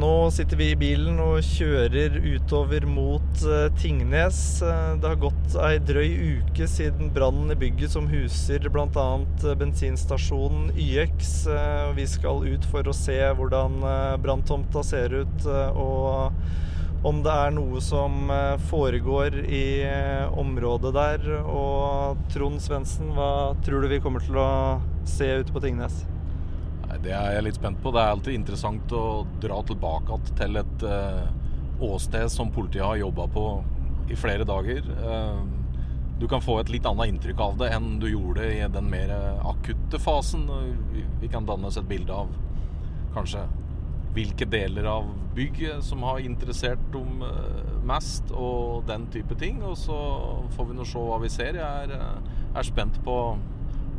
Nå sitter vi i bilen og kjører utover mot uh, Tingnes. Uh, det har gått ei drøy uke siden brannen i bygget som huser bl.a. Uh, bensinstasjonen YX. Vi skal ut for å se hvordan branntomta ser ut, og om det er noe som foregår i området der. Og Trond Svendsen, hva tror du vi kommer til å se ute på Tingnes? Det er jeg litt spent på. Det er alltid interessant å dra tilbake til et uh, åsted som politiet har jobba på i flere dager. Uh, du kan få et litt annet inntrykk av det enn du gjorde i den mer akutte fasen. Vi, kan danne oss et bilde av kanskje hvilke deler av bygget som har interessert dem mest, og den type ting. Og så får vi nå se hva vi ser. Jeg er, er spent på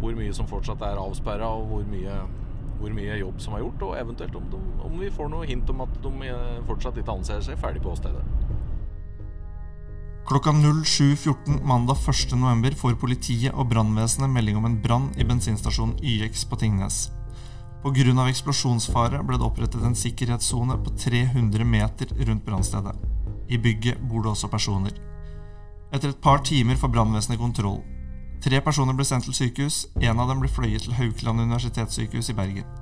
hvor mye som fortsatt er avsperra, og hvor mye hvor mye jobb som er gjort, og eventuelt om, de, om vi får noe hint om at de eh, fortsatt ikke anser seg ferdig på åstedet. Klokka 07.14 mandag 1.11 får politiet og brannvesenet melding om en brann i bensinstasjonen YX på Tingnes. Pga. eksplosjonsfare ble det opprettet en sikkerhetssone på 300 meter rundt brannstedet. I bygget bor det også personer. Etter et par timer får brannvesenet kontroll. Tre personer ble sendt til sykehus, en av dem ble fløyet til Haukeland universitetssykehus i Bergen.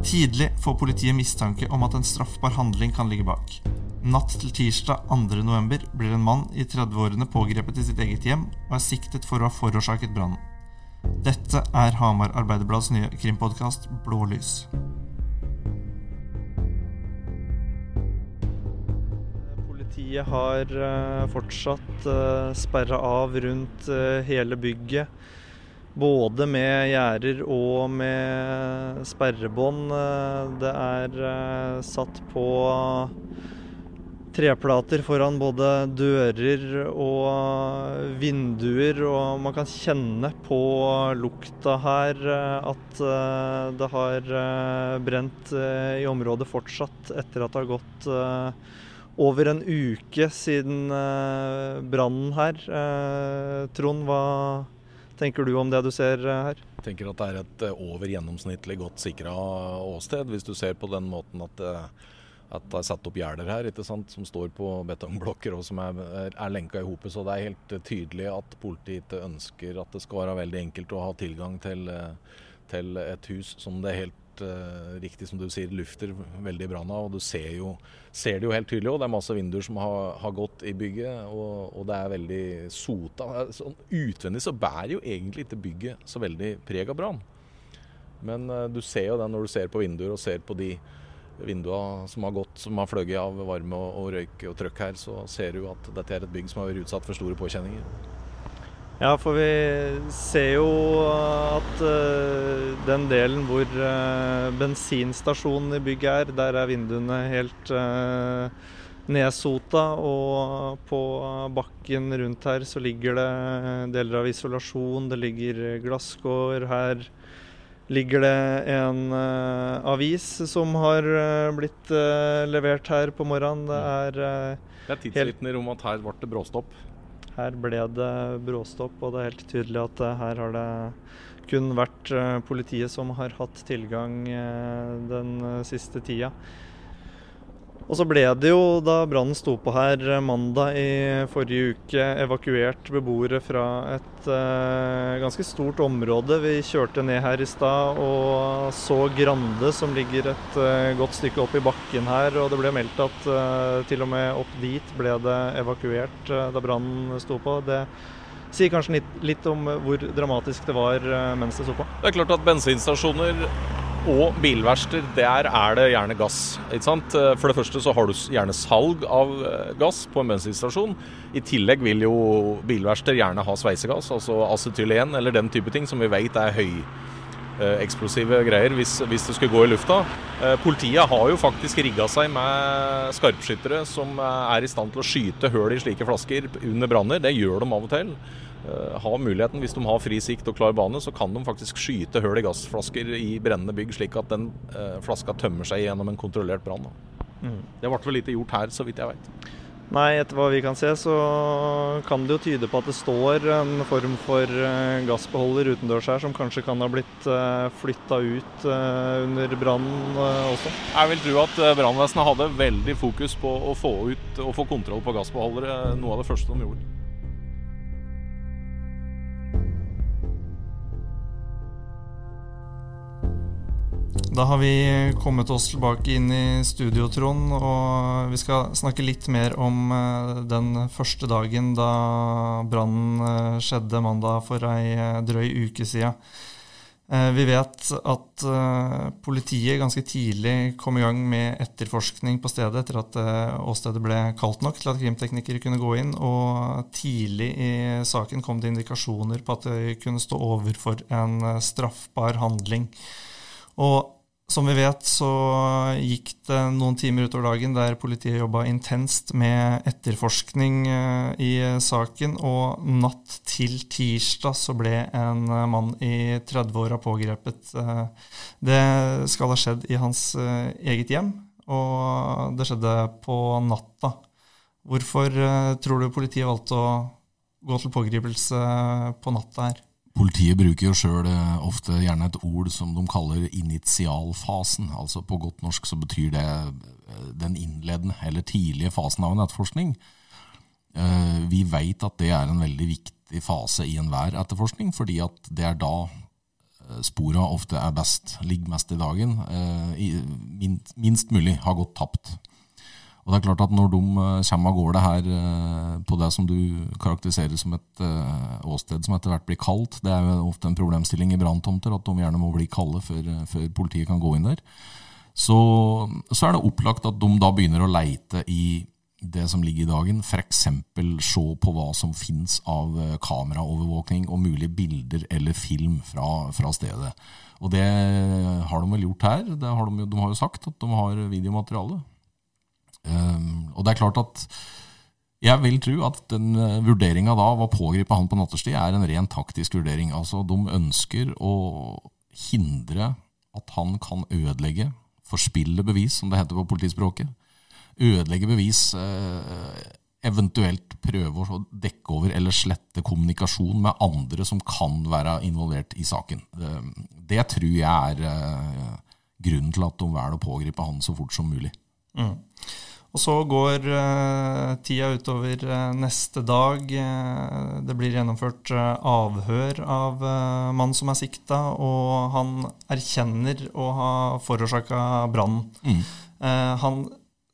Tidlig får politiet mistanke om at en straffbar handling kan ligge bak. Natt til tirsdag 2.11 blir en mann i 30-årene pågrepet i sitt eget hjem og er siktet for å ha forårsaket brannen. Dette er Hamar Arbeiderblads nye krimpodkast Blålys. Politiet har eh, fortsatt eh, sperra av rundt eh, hele bygget. Både med gjerder og med sperrebånd. Det er satt på treplater foran både dører og vinduer, og man kan kjenne på lukta her at det har brent i området fortsatt etter at det har gått over en uke siden eh, brannen her. Eh, Trond, hva tenker du om det du ser eh, her? Jeg tenker at det er et over gjennomsnittlig godt sikra åsted, hvis du ser på den måten at, at det er satt opp gjerder her som står på betongblokker og som er, er lenka i hopet. Så det er helt tydelig at politiet ikke ønsker at det skal være veldig enkelt å ha tilgang til, til et hus som det er uh, riktig som du sier, lufter veldig bra nå. Og du ser, jo, ser det jo helt tydelig. Og det er masse vinduer som har, har gått i bygget, og, og, det er veldig sota. Sånn, utvendig så bærer jo egentlig ikke bygget så veldig preg av brann. Men uh, du ser jo det når du ser på vinduer og ser på de vinduene som har gått, som har fløyet av varme og, og røyk og trøkk her, så ser du at dette er et bygg som har vært utsatt for store påkjenninger. Ja, for vi ser jo at uh, den delen hvor uh, bensinstasjonen i bygget er, der er vinduene helt uh, nedsota. Og på bakken rundt her så ligger det deler av isolasjon, det ligger glasskår. Her ligger det en avis som har blitt levert her på morgenen. Det er Det er tidsvitner om at her ble det bråstopp? Her ble det bråstopp, og det er helt tydelig at eh, her har det kun vært eh, politiet som har hatt tilgang eh, den siste tida. Og så ble det jo, da brannen sto på her mandag i forrige uke, evakuert beboere fra et uh, ganske stort område. Vi kjørte ned her i stad og så Grande, som ligger et uh, godt stykke opp i bakken her. Og det ble meldt at uh, til og med opp dit ble det evakuert da brannen sto på. Det sier kanskje litt, litt om hvor dramatisk det var mens det så på. Det er klart at bensinstasjoner og bilverksteder, der er det gjerne gass. ikke sant? For det første så har du gjerne salg av eh, gass på en bensinstasjon. I tillegg vil jo bilverksteder gjerne ha sveisegass, altså acetylen eller den type ting som vi vet er høyeksplosive eh, greier hvis, hvis, det skulle gå i lufta. Eh, politiet har jo faktisk rigga seg med skarpskyttere som er i stand til å skyte høl i slike flasker under branner. Det gjør de av og til. Eh, har muligheten, hvis de har fri sikt og klar bane, så kan de faktisk skyte høl i gassflasker i brennende bygg, slik at den eh, flaska tømmer seg gjennom en kontrollert brann. Mm. Det ble vel lite gjort her, så vidt jeg vet. Nei, etter hva vi kan se, så kan det jo tyde på at det står en form for eh, gassbeholder utendørs her, som kanskje kan ha blitt eh, flytta ut eh, under brannen også. Jeg vil tro at brannvesenet hadde veldig fokus på å få ut og få kontroll på gassbeholdere, noe av det første de gjorde. Da har vi kommet oss tilbake inn i studio, Trond, og vi skal snakke litt mer om eh, den første dagen da brannen eh, skjedde mandag for ei eh, drøy uke siden. Vi vet at politiet ganske tidlig kom i gang med etterforskning på stedet etter at åstedet ble kaldt nok til at krimteknikere kunne gå inn. Og tidlig i saken kom det indikasjoner på at det kunne stå overfor en straffbar handling. Og som vi vet, så gikk det noen timer utover dagen der politiet jobba intenst med etterforskning eh, i saken, og natt til tirsdag så ble en mann i 30-åra pågrepet. Eh, det skal ha skjedd i hans eh, eget hjem, og det skjedde på natta. Hvorfor tror du politiet valgte å gå til pågripelse på natta her? Politiet bruker jo sjøl eh, ofte gjerne et ord som de kaller initialfasen. Altså På godt norsk så betyr det eh, den innledende eller tidlige fasen av en etterforskning. Eh, vi veit at det er en veldig viktig fase i enhver etterforskning, fordi at det er da spora ofte er best, ligger mest i dagen, minst mulig har gått tapt. Og det er klart at Når de eh, kommer av gårde her eh, på det som du karakteriserer som et eh, åsted som etter hvert blir kaldt, det er jo ofte en problemstilling i branntomter at de gjerne må bli kalde før, før, politiet kan gå inn der, så, så, er det opplagt at de da begynner å leite i det som ligger i dagen, f.eks. se på hva som finnes av kameraovervåkning og mulige bilder eller film fra, fra stedet. Og det har de vel gjort her. Har de, de, har jo sagt at de har videomateriale. Um, og det er klart at jeg vil tro at den eh, vurderinga da av å pågripe han på nattestid er en ren taktisk vurdering. Altså, De ønsker å hindre at han kan ødelegge, forspille bevis, som det heter på politispråket. Ødelegge bevis, uh, eventuelt prøve å dekke over eller slette kommunikasjon med andre som kan være involvert i saken. Uh, det tror jeg er uh, grunnen til at de velger å pågripe han så fort som mulig. Mm. Og så går uh, tida utover uh, neste dag. Uh, det blir gjennomført avhør av mannen som er sikta, og han erkjenner å ha forårsaka brannen. Mm. han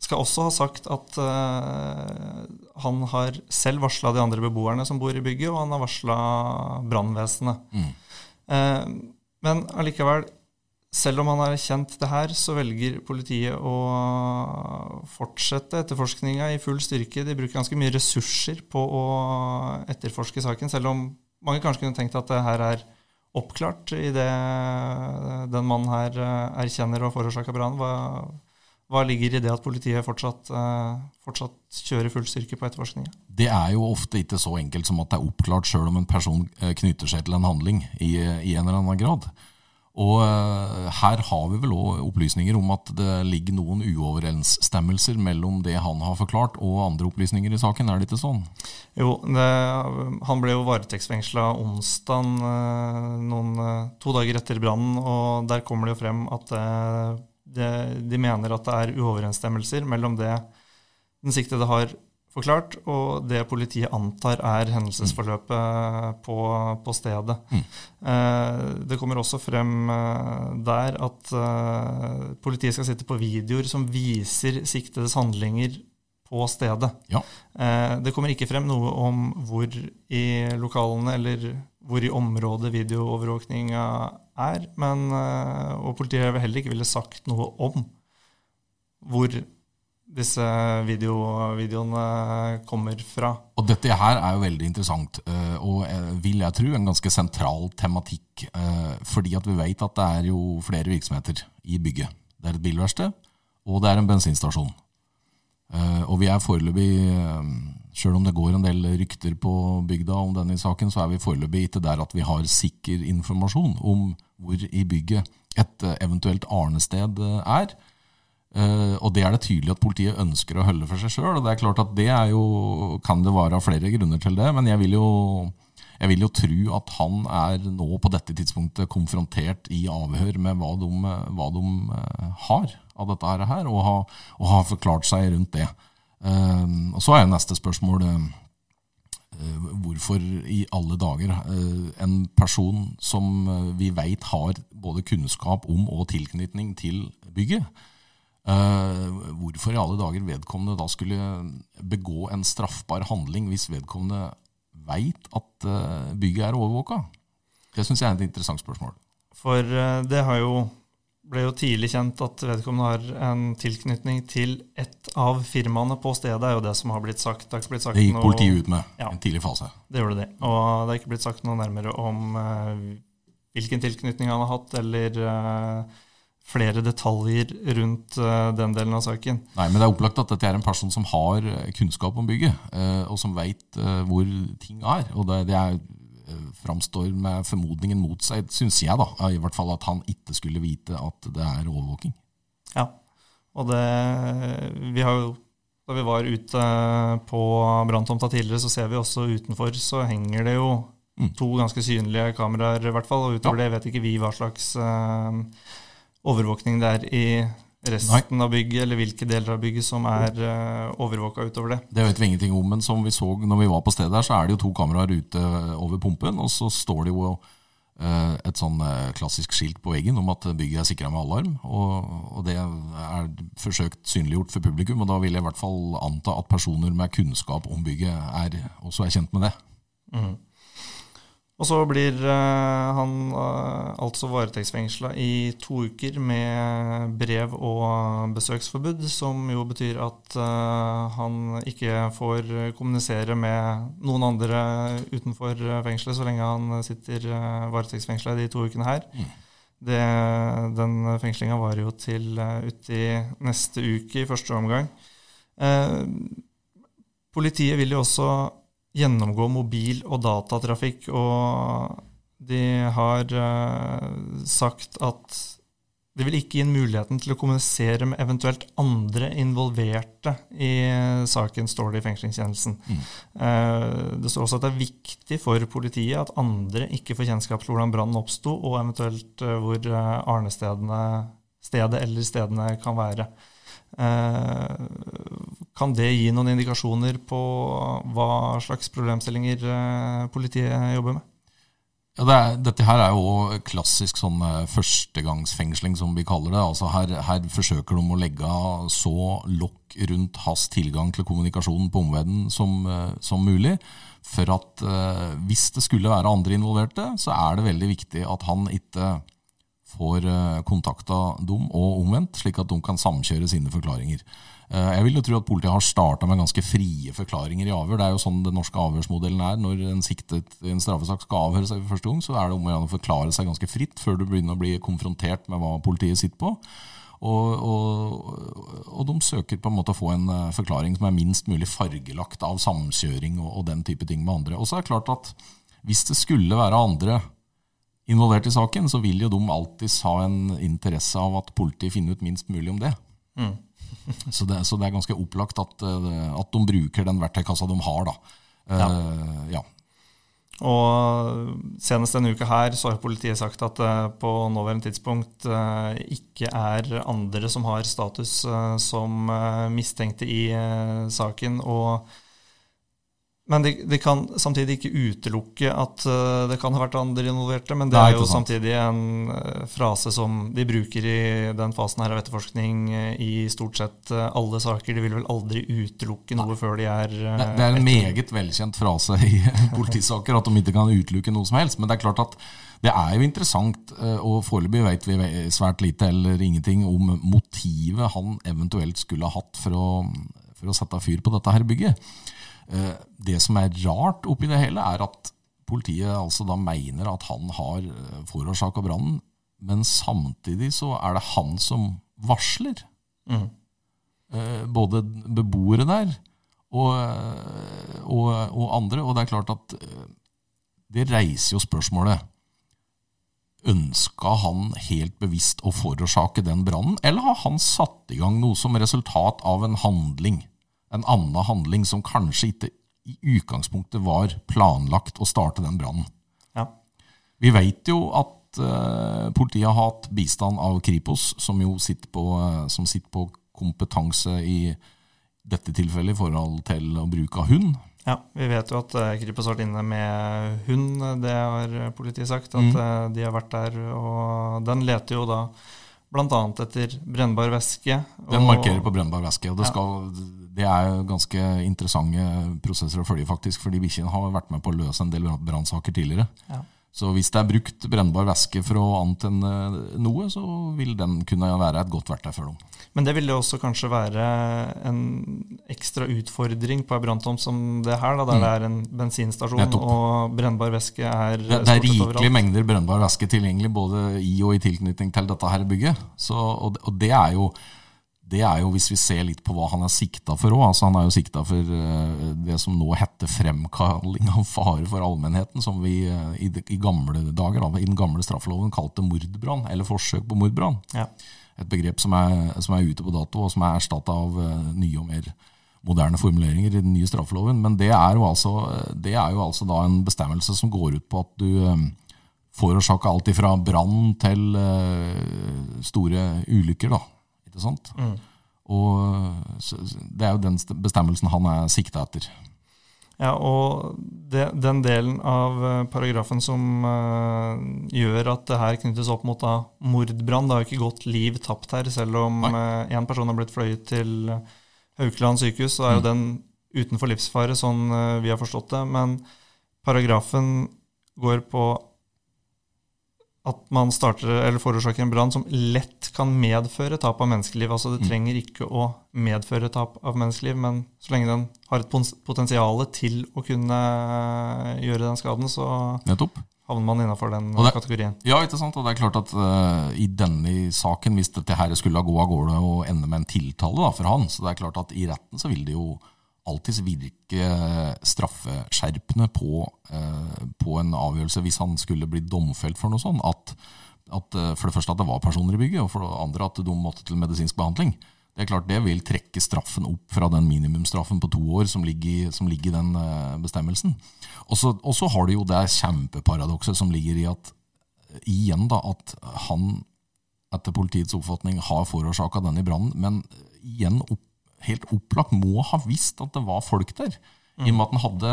skal også ha sagt at han har selv varsla de andre beboerne som bor i bygget, og han har varsla brannvesenet. Mm. men allikevel, selv om han har erkjent det her, så velger politiet å fortsette etterforskninga i full styrke. De bruker ganske mye ressurser på å etterforske saken, selv om mange kanskje kunne tenkt at det her er oppklart i det den mannen her erkjenner erkjenner og forårsaka brannen. Hva, hva, ligger i det at politiet fortsatt, eh, fortsatt kjører full styrke på etterforskninga? Det er jo ofte ikke så enkelt som at det er oppklart sjøl om en person eh, knytter seg til en handling i, i en eller annen grad. Og uh, her har vi vel òg opplysninger om at det ligger noen uoverensstemmelser mellom det han har forklart og andre opplysninger i saken, er det ikke sånn? Jo, det, han ble jo varetektsfengsla onsdag, uh, to dager etter brannen, og der kommer det jo frem at det, de mener at det er uoverensstemmelser mellom det den siktede har forklart, og det politiet antar er hendelsesforløpet på, på stedet. Mm. Eh, det kommer også frem eh, der at eh, politiet skal sitte på videoer som viser siktedes handlinger på stedet. Ja. Eh, det kommer ikke frem noe om hvor i lokalene eller hvor i området videoovervåkninga er, men, eh, og politiet vil heller ikke ville sagt noe om hvor disse video, videoene kommer fra. Og Dette her er jo veldig interessant, eh, og eh, vil jeg tro en ganske sentral tematikk. Eh, fordi at vi vet at det er jo flere virksomheter i bygget. Det er et bilverksted, og det er en bensinstasjon. Og vi er foreløpig, sjøl om det går en del rykter på bygda om denne saken, så er vi foreløpig ikke der at vi har sikker informasjon om hvor i bygget et eventuelt arnested er. Eh, og det er det tydelig at politiet ønsker å holde for seg sjøl. Og det er klart at det er jo, kan det være flere grunner til det, men jeg vil jo jeg vil jo tro at han er nå på dette tidspunktet konfrontert i avhør med hva de, hva de har av dette her, og har, og forklart seg rundt det. Uh, og Så er jo neste spørsmål uh, hvorfor i alle dager uh, en person som vi veit har både kunnskap om og tilknytning til bygget, hvorfor i alle dager vedkommende da skulle begå en straffbar handling hvis vedkommende veit at bygget er overvåka? Det syns jeg er et interessant spørsmål. For det har jo ble jo tidlig kjent at vedkommende har en tilknytning til et av firmaene på stedet, er jo det som har blitt sagt. Det, blitt sagt det gikk politiet ut med ja, en tidlig fase. Det gjorde det. Og det er ikke blitt sagt noe nærmere om uh, hvilken tilknytning han har hatt, eller uh, flere detaljer rundt uh, den delen av saken. Nei, men det er opplagt at dette er en person som har kunnskap om bygget, og som veit hvor ting er. Og det, det er framstår med formodningen mot seg, syns jeg, da. I hvert fall at han ikke skulle vite at det er overvåking. Ja, og det Vi har jo Da vi var ute på branntomta tidligere, så ser vi også utenfor så henger det jo mm. to ganske synlige kameraer, i hvert fall. Og utover ja. det vet ikke vi hva slags uh, overvåkning det er i resten Nei. av bygget, eller hvilke deler av bygget som er uh, eh, overvåka utover det. Det vet vi ingenting om, men som vi så når vi var på stedet, her, så er det jo to kameraer ute over pumpen. Og så står det jo uh, et sånn uh, klassisk skilt på veggen om at bygget er sikra med alarm. Og, og, det er forsøkt synliggjort for publikum, og da vil jeg i hvert fall anta at personer med kunnskap om bygget er, også er kjent med det. Mm. Og så blir uh, han uh, altså varetektsfengsla i to uker med brev og besøksforbud, som jo betyr at uh, han ikke får kommunisere med noen andre utenfor fengselet så lenge han sitter varetektsfengsla de to ukene her. Mm. Det, den fengslinga varer jo til uti neste uke i første omgang. politiet vil jo også gjennomgå mobil- og datatrafikk, og de har uh, sagt at det vil ikke gi inn muligheten til å kommunisere med eventuelt andre involverte i saken, står det i fengslingstjenesten. Mm. Uh, det står også at det er viktig for politiet at andre ikke får kjennskap til hvordan brannen oppsto, og eventuelt uh, hvor arnestedene, stedet eller stedene kan være. Eh, kan det gi noen indikasjoner på hva slags problemstillinger eh, politiet jobber med? Ja, det er, dette her er jo klassisk sånn eh, førstegangsfengsling, som vi kaller det. Altså her, her, forsøker de å legge så lokk rundt hans tilgang til kommunikasjonen på omverdenen som, som, mulig. For at hvis det skulle være andre involverte, så er det veldig viktig at han ikke får eh, kontakta dem, og omvendt, slik at de kan samkjøre sine forklaringer. Eh, jeg vil jo tro at politiet har starta med ganske frie forklaringer i avhør. Det er jo sånn den norske avhørsmodellen er. Når en siktet i en straffesak skal avhøre seg for første gang, så er det om å forklare seg ganske fritt før du begynner å bli konfrontert med hva politiet sitter på. Og, og, og, de søker på en måte å få en eh, forklaring som er minst mulig fargelagt av samkjøring og, og den type ting med andre. Og så er det klart at hvis det skulle være andre involvert i saken, så vil jo de alltids ha en interesse av at politiet finner ut minst mulig om det. Mm. så, det så, det er ganske opplagt at, eh, at, de bruker den verktøykassa de har. da. Ja. Uh, ja. Og Senest denne uka her så har politiet sagt at det på nåværende tidspunkt ikke er andre som har status som mistenkte i saken. og men de, de, kan samtidig ikke utelukke at uh, det kan ha vært andre involverte. Men det Nei, er jo samtidig en uh, frase som de bruker i den fasen her av etterforskning uh, i stort sett alle saker. De vil vel aldri utelukke noe Nei. før de er det, det, er en meget velkjent frase i politisaker at de ikke kan utelukke noe som helst. Men det er klart at det er jo interessant, og foreløpig vet vi svært lite eller ingenting om motivet han eventuelt skulle ha hatt for å, for å sette fyr på dette her bygget. Eh, det som er rart oppi det hele, er at politiet altså da mener at han har eh, forårsaka brannen, men samtidig så er det han som varsler. Mm. Eh, både beboere der og, og, og, andre. Og det er klart at det reiser jo spørsmålet Ønska han helt bevisst å forårsake den brannen, eller har han satt i gang noe som resultat av en handling? En annen handling som kanskje ikke i utgangspunktet var planlagt å starte den brannen. Ja. Vi vet jo at uh, politiet har hatt bistand av Kripos, som jo sitter på, uh, som sitter på kompetanse i dette tilfellet i forhold til å bruke av hund. Ja, vi vet jo at uh, Kripos har vært inne med hund, det har politiet sagt. At mm. de har vært der, og den leter jo da bl.a. etter brennbar væske. Den markerer på brennbar væske. og det, skal, det er ganske interessante prosesser å følge, faktisk, fordi bikkjene har vært med på å løse en del brannsaker tidligere. Ja. Så hvis det er brukt brennbar væske for å antenne noe, så vil den kunne være et godt verktøy for dem. Men det vil jo også kanskje være en ekstra utfordring på ei branntomt som det her, da, der mm. det er en bensinstasjon Nettopp. og brennbar væske er Det, det er rikelige mengder brennbar væske tilgjengelig både i og i tilknytning til dette her bygget. Så, og, og det er jo det er jo hvis vi ser litt på hva han er sikta for òg. Altså, han er jo sikta for uh, det som nå heter fremkalling av fare for allmennheten, som vi uh, i, i, gamle dager, da, i den gamle straffeloven kalte mordbrann, eller forsøk på mordbrann. Ja. Et begrep som er, som er, ute på dato, og som er erstatta av uh, nye og mer moderne formuleringer i den nye straffeloven. Men det er jo altså, det er jo altså da en bestemmelse som går ut på at du forårsaker alt ifra brann til store ulykker. da ikke sant? Mm. Og Det er jo den bestemmelsen han er sikta etter. Ja, og det, den delen av eh, paragrafen som uh, gjør at det her knyttes opp mot da, mordbrann Det har jo ikke gått liv tapt her, selv om én uh, person har blitt fløyet til Haukeland sykehus. Så er jo mm. den utenfor livsfare, sånn uh, vi har forstått det. Men paragrafen går på at man starter eller forårsaker en brann som lett kan medføre tap av menneskeliv. Altså Det mm. trenger ikke å medføre tap av menneskeliv, men så lenge den har et potensial til å kunne gjøre den skaden, så Nettopp. havner man innafor den det, kategorien. Ja, ikke sant? og det er klart at uh, i denne saken, hvis dette her skulle gå av gårde og ende med en tiltale da, for han, så det er klart at i retten så vil det jo alltids virke straffeskjerpende på, eh, på, en avgjørelse hvis han skulle bli domfelt for noe sånt. At, at, eh, for det første at det var personer i bygget, og for det andre at de måtte til medisinsk behandling. Det er klart det vil trekke straffen opp fra den minimumsstraffen på to år som ligger, som ligger i den eh, bestemmelsen. Og så har du jo det kjempeparadokset som ligger i at igjen da, at han etter politiets oppfatning har forårsaka denne brannen, men igjen opp helt opplagt må ha visst at det var folk der. I og med at han hadde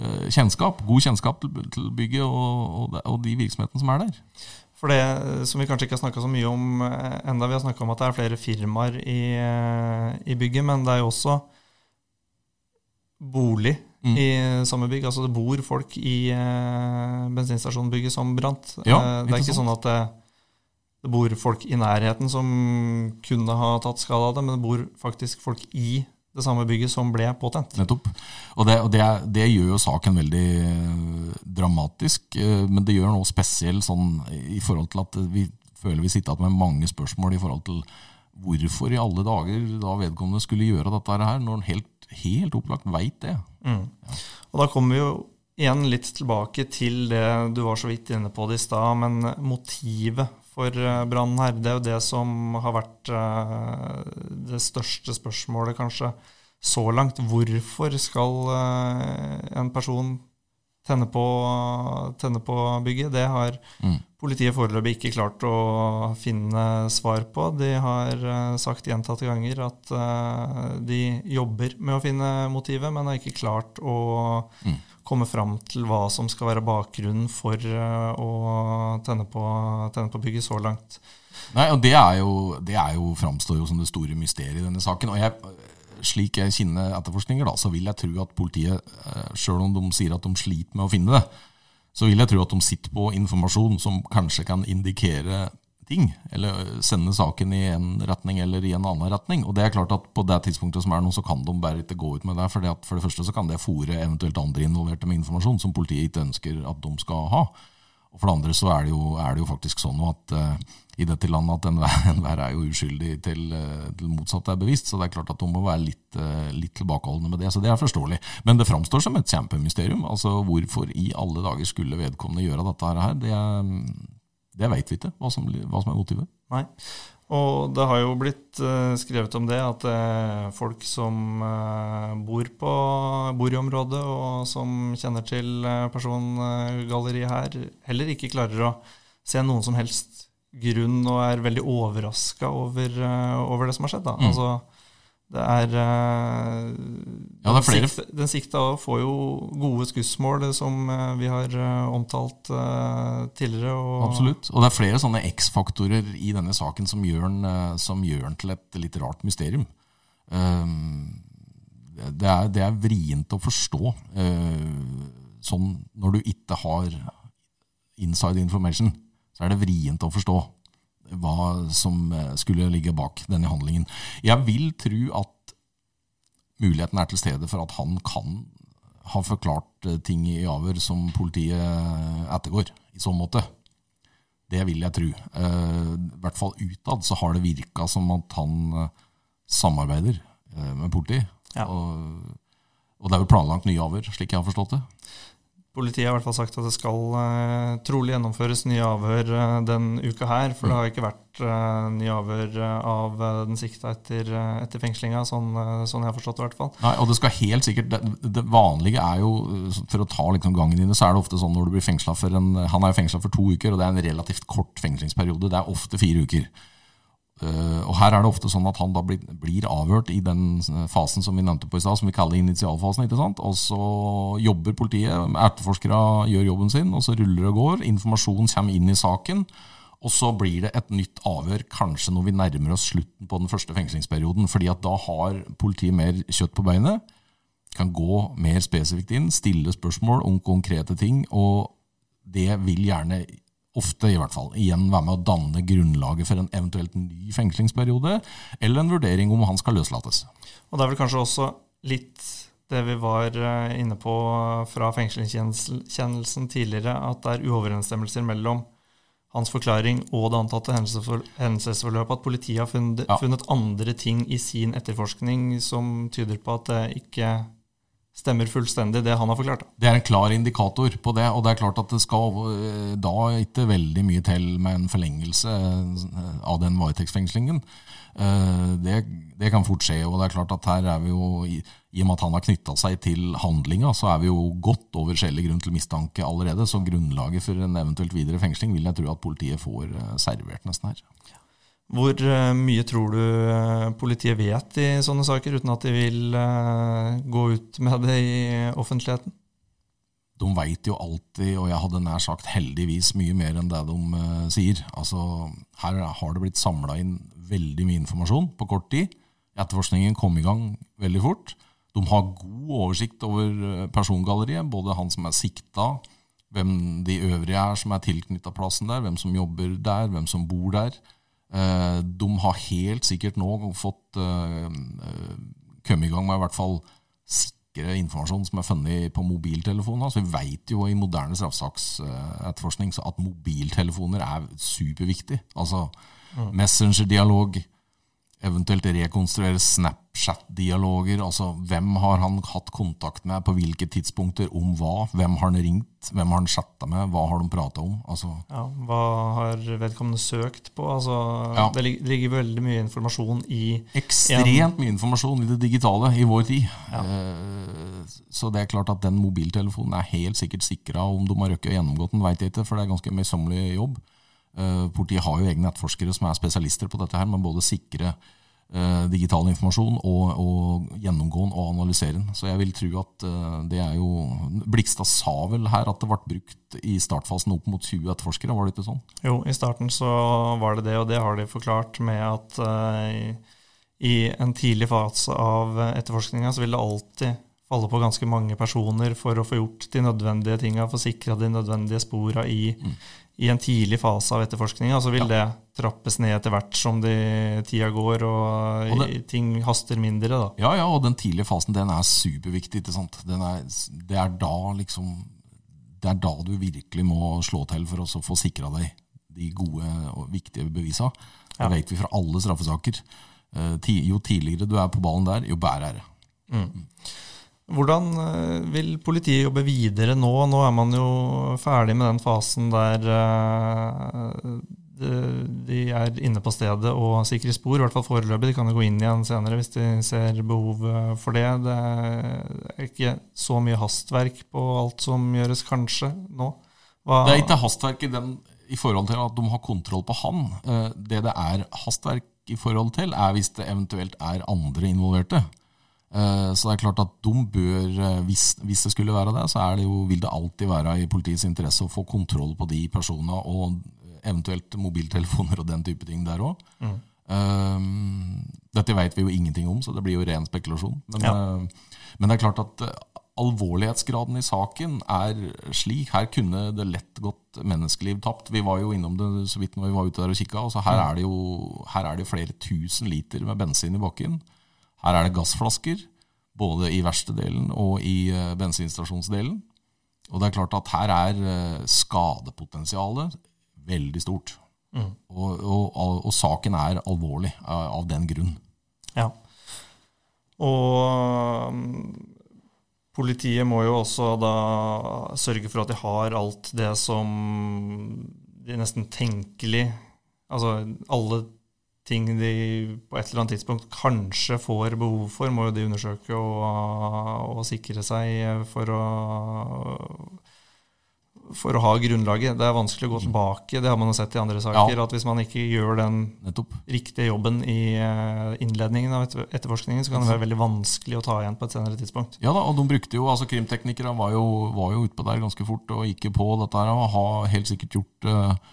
uh, kjennskap, god kjennskap til, bygget og, og, de virksomhetene som er der. For det som vi kanskje ikke har snakka så mye om eh, enda, vi har snakka om at det er flere firmaer i, eh, i, bygget, men det er jo også bolig mm. i samme bygg. Altså det bor folk i bensinstasjonbygget som brant. Ja, det er ikke sånn at det det bor folk i nærheten som kunne ha tatt skade av det, men det bor faktisk folk i det samme bygget som ble påtent. Nettopp. Og, det, og det, det, gjør jo saken veldig eh, dramatisk, eh, men det gjør noe spesielt sånn i forhold til at vi føler vi sitter igjen med mange spørsmål i forhold til hvorfor i alle dager da vedkommende skulle gjøre dette her, når en helt, helt opplagt veit det. Mm. Ja. Og da kommer vi jo igjen litt tilbake til det du var så vidt inne på det i stad, men motivet for Brann her. Det er jo det som har vært eh, det største spørsmålet, kanskje, så langt. Hvorfor skal eh, en person tenne på, tenne på bygget? Det har mm. politiet foreløpig ikke klart å finne svar på. De har sagt gjentatte ganger at de jobber med å finne motivet, men har ikke klart å mm komme fram til hva som skal være bakgrunnen for eh, å tenne på, tenne på bygget så langt. Nei, og Det, er jo, det er jo, framstår jo som det store mysteriet i denne saken. og jeg, Slik jeg kjenner etterforskninger, da, så vil jeg tro at politiet, eh, sjøl om de sier at de sliter med å finne det, så vil jeg tro at de sitter på informasjon som kanskje kan indikere ting, eller sende saken i en retning eller i en annen retning. Og det er klart at På det tidspunktet som er nå, så kan de bare ikke gå ut med det. For, det for det første så kan det fòre eventuelt andre involverte med informasjon som politiet ikke ønsker at de skal ha. Og For det andre så er det jo, er det jo faktisk sånn at uh, i dette landet at enhver, enhver er jo uskyldig til, uh, til motsatt er bevisst. Så det er klart at de må være litt, uh, litt tilbakeholdne med det. Så det er forståelig. Men det framstår som et kjempemysterium. Altså Hvorfor i alle dager skulle vedkommende gjøre dette her? Det er Det veit vi ikke, hva som, hva som, er motivet. Nei. Og det har jo blitt uh, skrevet om det, at uh, folk som uh, bor, på, bor i området, og som kjenner til persongalleriet her, heller ikke klarer å se noen som helst grunn og er veldig overraska over, over, det som har skjedd. Da. Mm. Altså, det er, uh, ja, det er flere. Sikt, den sikta får jo gode skussmål, som uh, vi har uh, omtalt tidligere. Og Absolutt. Og det er flere sånne X-faktorer i denne saken som gjør, den, som gjør den til et litt rart mysterium. Det er, det er, vrient å forstå sånn når du ikke har inside information. Så er det vrient å forstå hva som eh, skulle ligge bak denne handlingen. Jeg vil tro at muligheten er til stede for at han kan ha forklart eh, ting i avhør som politiet eh, ettergår, i så måte. Det vil jeg tro. I hvert fall utad så har det virka som at han samarbeider med politiet. Ja. Og, og det er jo planlagt nye avhør, slik jeg har forstått det. Politiet har i hvert fall sagt at det skal uh, trolig gjennomføres nye avhør uh, den uka her. For det har ikke vært uh, nye avhør av den sikta etter, etter fengslinga, sånn, sånn, jeg har forstått det. i hvert fall. Nei, og Det skal helt sikkert, det, det vanlige er jo, for å ta liksom gangen dine, så er det ofte sånn når du blir fengsla for en Han er jo fengsla for to uker, og det er en relativt kort fengslingsperiode. Det er ofte fire uker. Uh, og Her er det ofte sånn at han da blir, blir, avhørt i den fasen som vi nevnte på i stad, som vi kaller initialfasen. ikke sant? Og så jobber politiet, etterforskere gjør jobben sin, og så ruller det og går. Informasjon kommer inn i saken. Og så blir det et nytt avhør kanskje når vi nærmer oss slutten på den første fengslingsperioden. fordi at da har politiet mer kjøtt på beinet, kan gå mer spesifikt inn, stille spørsmål om konkrete ting. og det vil gjerne ofte i hvert fall, igjen være med å danne grunnlaget for en eventuelt ny fengslingsperiode, eller en vurdering om han skal løslates. Og Det er vel kanskje også litt det vi var eh, inne på fra fengslingskjennelsen tidligere, at det er uoverensstemmelser mellom hans forklaring og det antatte hendelsesforløpet. At politiet har funnet, ja. funnet andre ting i sin etterforskning som tyder på at det ikke stemmer fullstendig, det han har forklart. Det er en klar indikator på det, og det er klart at det skal eh, da ikke veldig mye til med en forlengelse eh, av den varetektsfengslingen. Eh, det, det, kan fort skje, og det er klart at her er vi jo, i, og med at han har knytta seg til handlinga, så er vi jo godt over skjellig grunn til mistanke allerede. Så grunnlaget for en eventuelt videre fengsling vil jeg tro at politiet får servert nesten her. Hvor eh, mye tror du eh, politiet vet i sånne saker, uten at de vil eh, gå ut med det i offentligheten? De veit jo alltid, og jeg hadde nær sagt heldigvis mye mer enn det de sier. Altså, Her har det blitt samla inn veldig mye informasjon på kort tid. Etterforskningen kom i gang veldig fort. De har god oversikt over persongalleriet, både han som er sikta, hvem de øvrige er som er tilknytta plassen der, hvem som jobber der, hvem som bor der. Eh, de har helt sikkert nå fått eh, eh, kommet i gang med i hvert fall sikre informasjon som er funnet på mobiltelefoner. Så vi vet jo i moderne straffesaksetterforskning at mobiltelefoner er superviktig. Altså mm. messengerdialog, eventuelt rekonstruere Snapchat-dialoger. altså Hvem har han hatt kontakt med på hvilke tidspunkter, om hva? Hvem har han ringt? Hvem har han chatta med? Hva har de prata om? Altså, ja, hva har vedkommende søkt på? Altså, ja. Det ligger veldig mye informasjon i Ekstremt mye informasjon i det digitale i vår tid. Ja. Eh, så det er klart at den mobiltelefonen er helt sikkert sikra. Om de har røkket og gjennomgått den, veit jeg ikke, for det er ganske møysommelig jobb. Eh, politiet har jo egne etterforskere som er spesialister på dette, her, men både sikre eh, digital informasjon og, og gjennomgå den og analysere den. Så jeg vil tro at eh, det er jo Blikstad sa vel her at det ble brukt i startfasen opp mot 20 etterforskere, var det ikke sånn? Jo, i starten så var det det, og det har de forklart med at uh, i en tidlig fase av etterforskninga så vil det alltid falle på ganske mange personer for å få gjort de nødvendige tinga, få sikra de nødvendige spora i, mm i en tidlig fase av etterforskninga. Så vil ja. det trappes ned etter hvert som de, tida går og, og det, ting haster mindre. Da. Ja, ja, og den tidlige fasen den er superviktig. ikke sant? Er, det, er da liksom, det er da du virkelig må slå til for å få sikra deg de gode og viktige bevisa. Det ja. vet vi fra alle straffesaker. Eh, jo tidligere du er på ballen der, jo bedre er det. Mm. Hvordan eh, vil politiet jobbe videre nå? Nå er man jo ferdig med den fasen der eh, de er inne på stedet og sikrer spor, i hvert fall foreløpig. De kan jo gå inn igjen senere hvis de ser behov for det. Det er ikke så mye hastverk på alt som gjøres, kanskje, nå? Hva? Det er ikke hastverk i, den, i forhold til at de har kontroll på han. Det det er hastverk i forhold til, er hvis det eventuelt er andre involverte. Eh, så det er klart at de bør, eh, hvis, hvis det skulle være det, så det jo, vil det alltid være i politiets interesse å få kontroll på de personene, og eventuelt mobiltelefoner og den type ting der òg. Mm. Um, dette vet vi jo ingenting om, så det blir jo ren spekulasjon. Men, ja. men det er klart at alvorlighetsgraden i saken er slik. Her kunne det lett gått menneskeliv tapt. Vi var jo innom det så vidt når vi var ute der og kikka. Altså her, mm. er det jo, her er det flere tusen liter med bensin i bakken. Her er det gassflasker, både i verkstedelen og i uh, bensinstasjonsdelen. Og det er klart at her er uh, skadepotensialet veldig stort. Mm. Og, og, og, og, saken er alvorlig av, av den grunn. Ja. Og um, politiet må jo også da sørge for at de har alt det som de nesten tenkelig Altså alle ting de på et eller annet tidspunkt kanskje får behov for, må jo de undersøke og, og sikre seg for å, for å ha grunnlaget. Det er vanskelig å gå tilbake. Det har man jo sett i andre saker. Ja. At hvis man ikke gjør den Nettopp. riktige jobben i eh, innledningen av etterforskningen, så kan det være veldig vanskelig å ta igjen på et senere tidspunkt. Ja da, og de brukte jo, altså Krimteknikere var jo, var jo utpå der ganske fort og gikk på dette her og har helt sikkert gjort uh,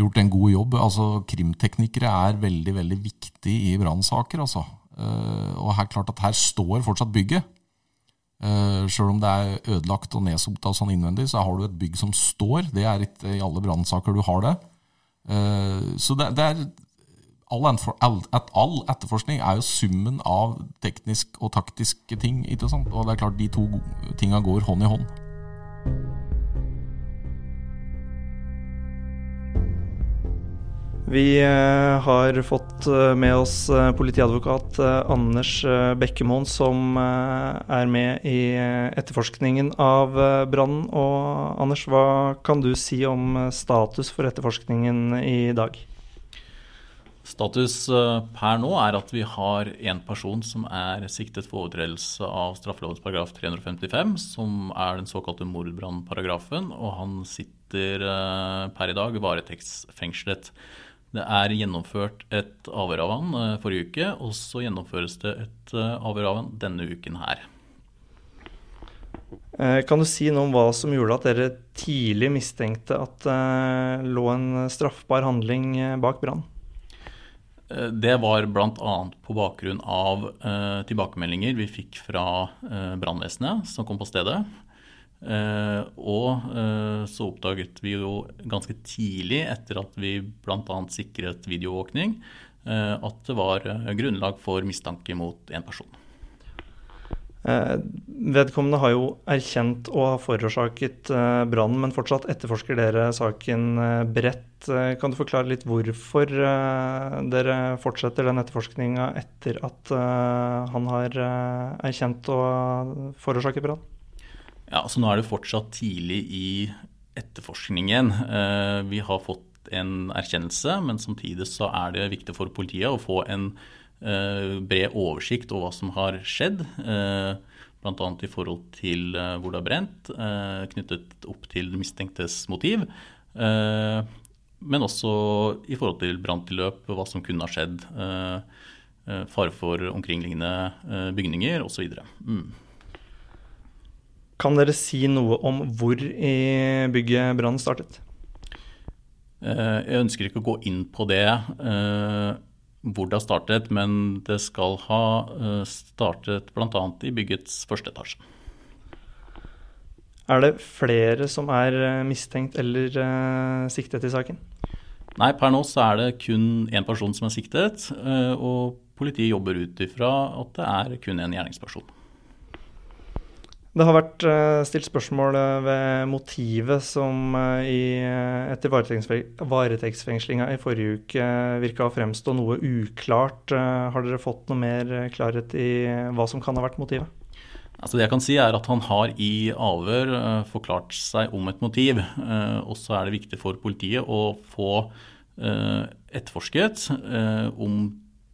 gjort en god jobb. Altså, Krimteknikere er veldig veldig viktig i brannsaker. Altså. Uh, og her klart at her står fortsatt bygget. Uh, Sjøl om det er ødelagt og nedsota sånn innvendig, så har du et bygg som står. Det er ikke i alle brannsaker du har det. Uh, så det, det er all, all, etterforskning er jo summen av teknisk og taktiske ting. Ikke sant? Og det er klart de to tinga går hånd i hånd. Vi eh, har fått eh, med oss eh, politiadvokat Anders Bekkemoen, som er med i etterforskningen av brannen. Og Anders, hva kan du si om status for etterforskningen i dag? Status per nå er at vi har én person som er siktet for overtredelse av straffelovens paragraf 355, som er den såkalte mordbrannparagrafen, og han sitter per i dag varetektsfengslet. Det er gjennomført et avhør av han eh, forrige uke, og så gjennomføres det et eh, avhør av han denne uken her. Eh, kan du si noe om hva som gjorde at dere tidlig mistenkte at det lå en straffbar handling bak brannen? Det var bl.a. på bakgrunn av tilbakemeldinger vi fikk fra brannvesenet som kom på stedet. Uh, og uh, så oppdaget vi jo ganske tidlig, etter at vi bl.a. sikret videoovervåkning, uh, at det var grunnlag for mistanke mot en person. vedkommende har jo erkjent å ha forårsaket brannen, men fortsatt etterforsker dere saken bredt. kan du forklare litt hvorfor dere fortsetter den etterforskninga etter at han har erkjent å forårsaket brann? Ja, så Nå er det fortsatt tidlig i etterforskningen. Eh, vi har fått en erkjennelse, men samtidig så er det viktig for politiet å få en eh, bred oversikt over hva som har skjedd. Eh, Bl.a. i forhold til hvor det har brent, knyttet opp til mistenktes motiv. Men også i forhold til branntilløp, hva som kunne ha skjedd. Fare for omkringliggende bygninger osv. Mm. Kan dere si noe om hvor i bygget brannen startet? Eh, jeg ønsker ikke å gå inn på det, eh, hvor det har startet, men det skal ha eh, startet bl.a. i byggets første etasje. Er det flere som er mistenkt eller siktet i saken? Nei, per nå så er det kun én person som er siktet, og politiet jobber ut ifra at det er kun en gjerningsperson. Det har vært uh, stilt spørsmål uh, ved motivet som uh, i, etter varetektsfengslinga i forrige uke virka å fremstå noe uklart. har dere fått noe mer klarhet i hva som kan ha vært motivet? Altså det jeg kan si er at Han har i avhør forklart seg om et motiv. Og så er det viktig for politiet å få etterforsket om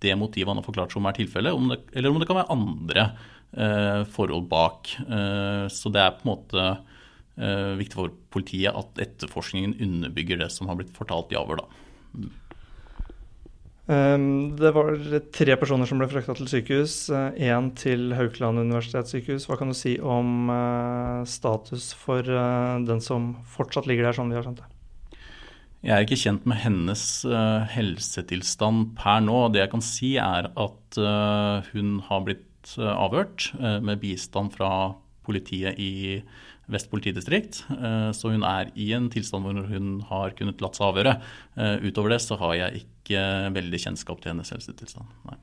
det motivet han har forklart som er tilfellet, eller om det kan være andre forhold bak. så det er på en måte viktig for politiet at etterforskningen underbygger det som har blitt fortalt i avhør. da. Ehm, det var tre personer som ble frakta til sykehus. Én eh, til Haukeland universitetssykehus. Hva kan du si om eh, status for eh, den som fortsatt ligger der, som vi har skjønt det? Jeg er ikke kjent med hennes helsetilstand per nå. Det jeg kan si, er at hun har blitt avhørt med bistand fra politiet i Vest politidistrikt. Så hun er i en tilstand hvor hun har kunnet latt seg avhøre. Utover det så har jeg ikke veldig kjennskap til hennes helsetilstand. Nei.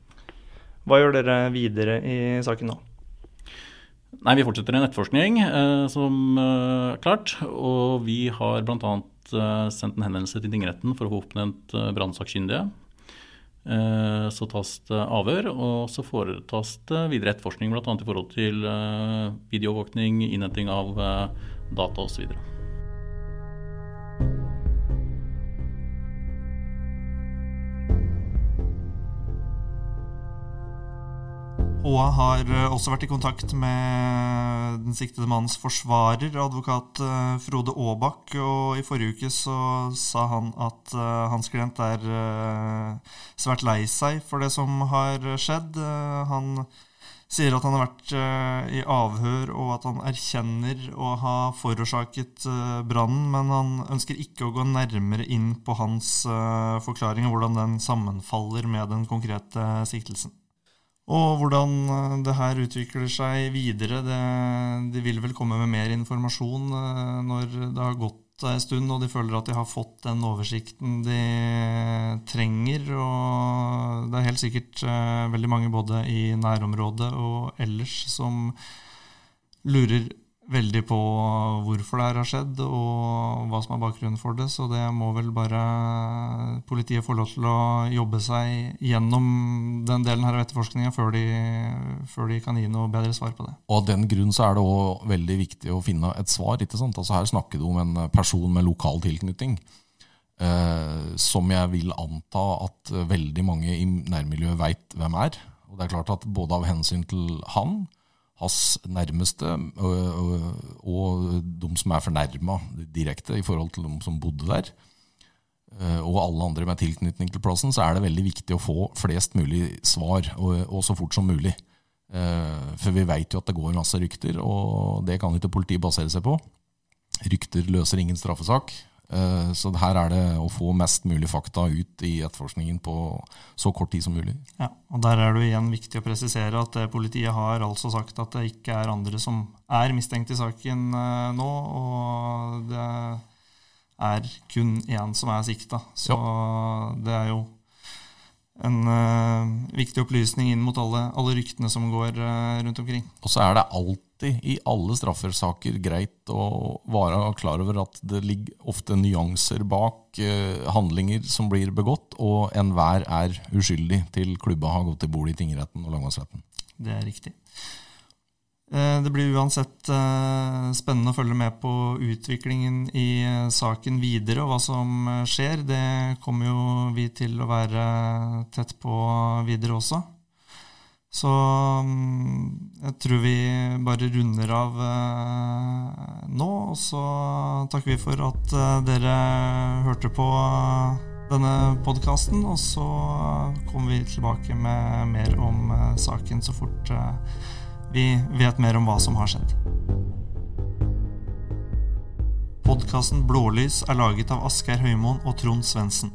Hva gjør dere videre i saken nå? Nei, Vi fortsetter en etterforskning, eh, som eh, klart. Og vi har bl.a. Eh, sendt en henvendelse til tingretten for å få oppnevnt eh, brannsakkyndige. Eh, så tas det avhør, og så foretas det videre etterforskning bl.a. i forhold til eh, videoovervåkning, innhenting av eh, data osv. HA har eh, også vært i kontakt med den siktede mannens forsvarer, advokat eh, Frode Aabak. Og i forrige uke så sa han at uh, hans klient er svært lei seg for det som har skjedd. Han sier at han har vært i avhør, og at han erkjenner å ha forårsaket brannen, men han ønsker ikke å gå nærmere inn på hans forklaring og hvordan den sammenfaller med den konkrete siktelsen. Og hvordan eh, det her utvikler seg videre, det, de vil vel komme med mer informasjon eh, når det har gått en stund og de føler at de har fått den oversikten de trenger. Og det er helt sikkert eh, veldig mange både i nærområdet og ellers som lurer veldig på hvorfor det her har skjedd, og hva som er bakgrunnen for det. Så det må vel bare politiet få lov til å jobbe seg gjennom den delen her av etterforskninga før, før, de kan gi noe bedre svar på det. Og Av den grunn er det òg veldig viktig å finne et svar. ikke sant? Altså Her snakker du om en person med lokal tilknytning. Eh, som jeg vil anta at veldig mange i nærmiljøet veit hvem er. Og det er klart at Både av hensyn til han, hans nærmeste og, og de som er fornærma direkte i forhold til de som bodde der, eh, og alle andre med tilknytning til plassen, så er det veldig viktig å få flest mulig svar, og, og så fort som mulig. For vi veit jo at det går masse rykter, og det kan ikke politiet basere seg på. Rykter løser ingen straffesak. Eh, så her er det å få mest mulig fakta ut i etterforskningen på så kort tid som mulig. Ja, og Der er det igjen viktig å presisere at eh, politiet har altså sagt at det ikke er andre som er mistenkt i saken eh, nå. Og det er kun én som er sikta. Så ja. det er jo en uh, viktig opplysning inn mot alle, alle ryktene som går uh, rundt omkring. Og så er det alltid i alle straffesaker greit å være klar over at det ligger ofte nyanser bak uh, handlinger som blir begått, og enhver er uskyldig til klubba har gått til bord i tingretten og lagmannsretten. Det er riktig. Eh, det blir uansett eh, spennende å følge med på utviklingen i eh, saken videre, og hva som skjer. Det kommer jo vi til å være tett på videre også. Så mm, jeg tror vi bare runder av nå, og så takker vi for at dere hørte på denne podkasten. Og så kommer vi tilbake med mer om saken så fort vi vet mer om hva som har skjedd. Podkasten Blålys er laget av Asgeir Høymoen og Trond Svendsen.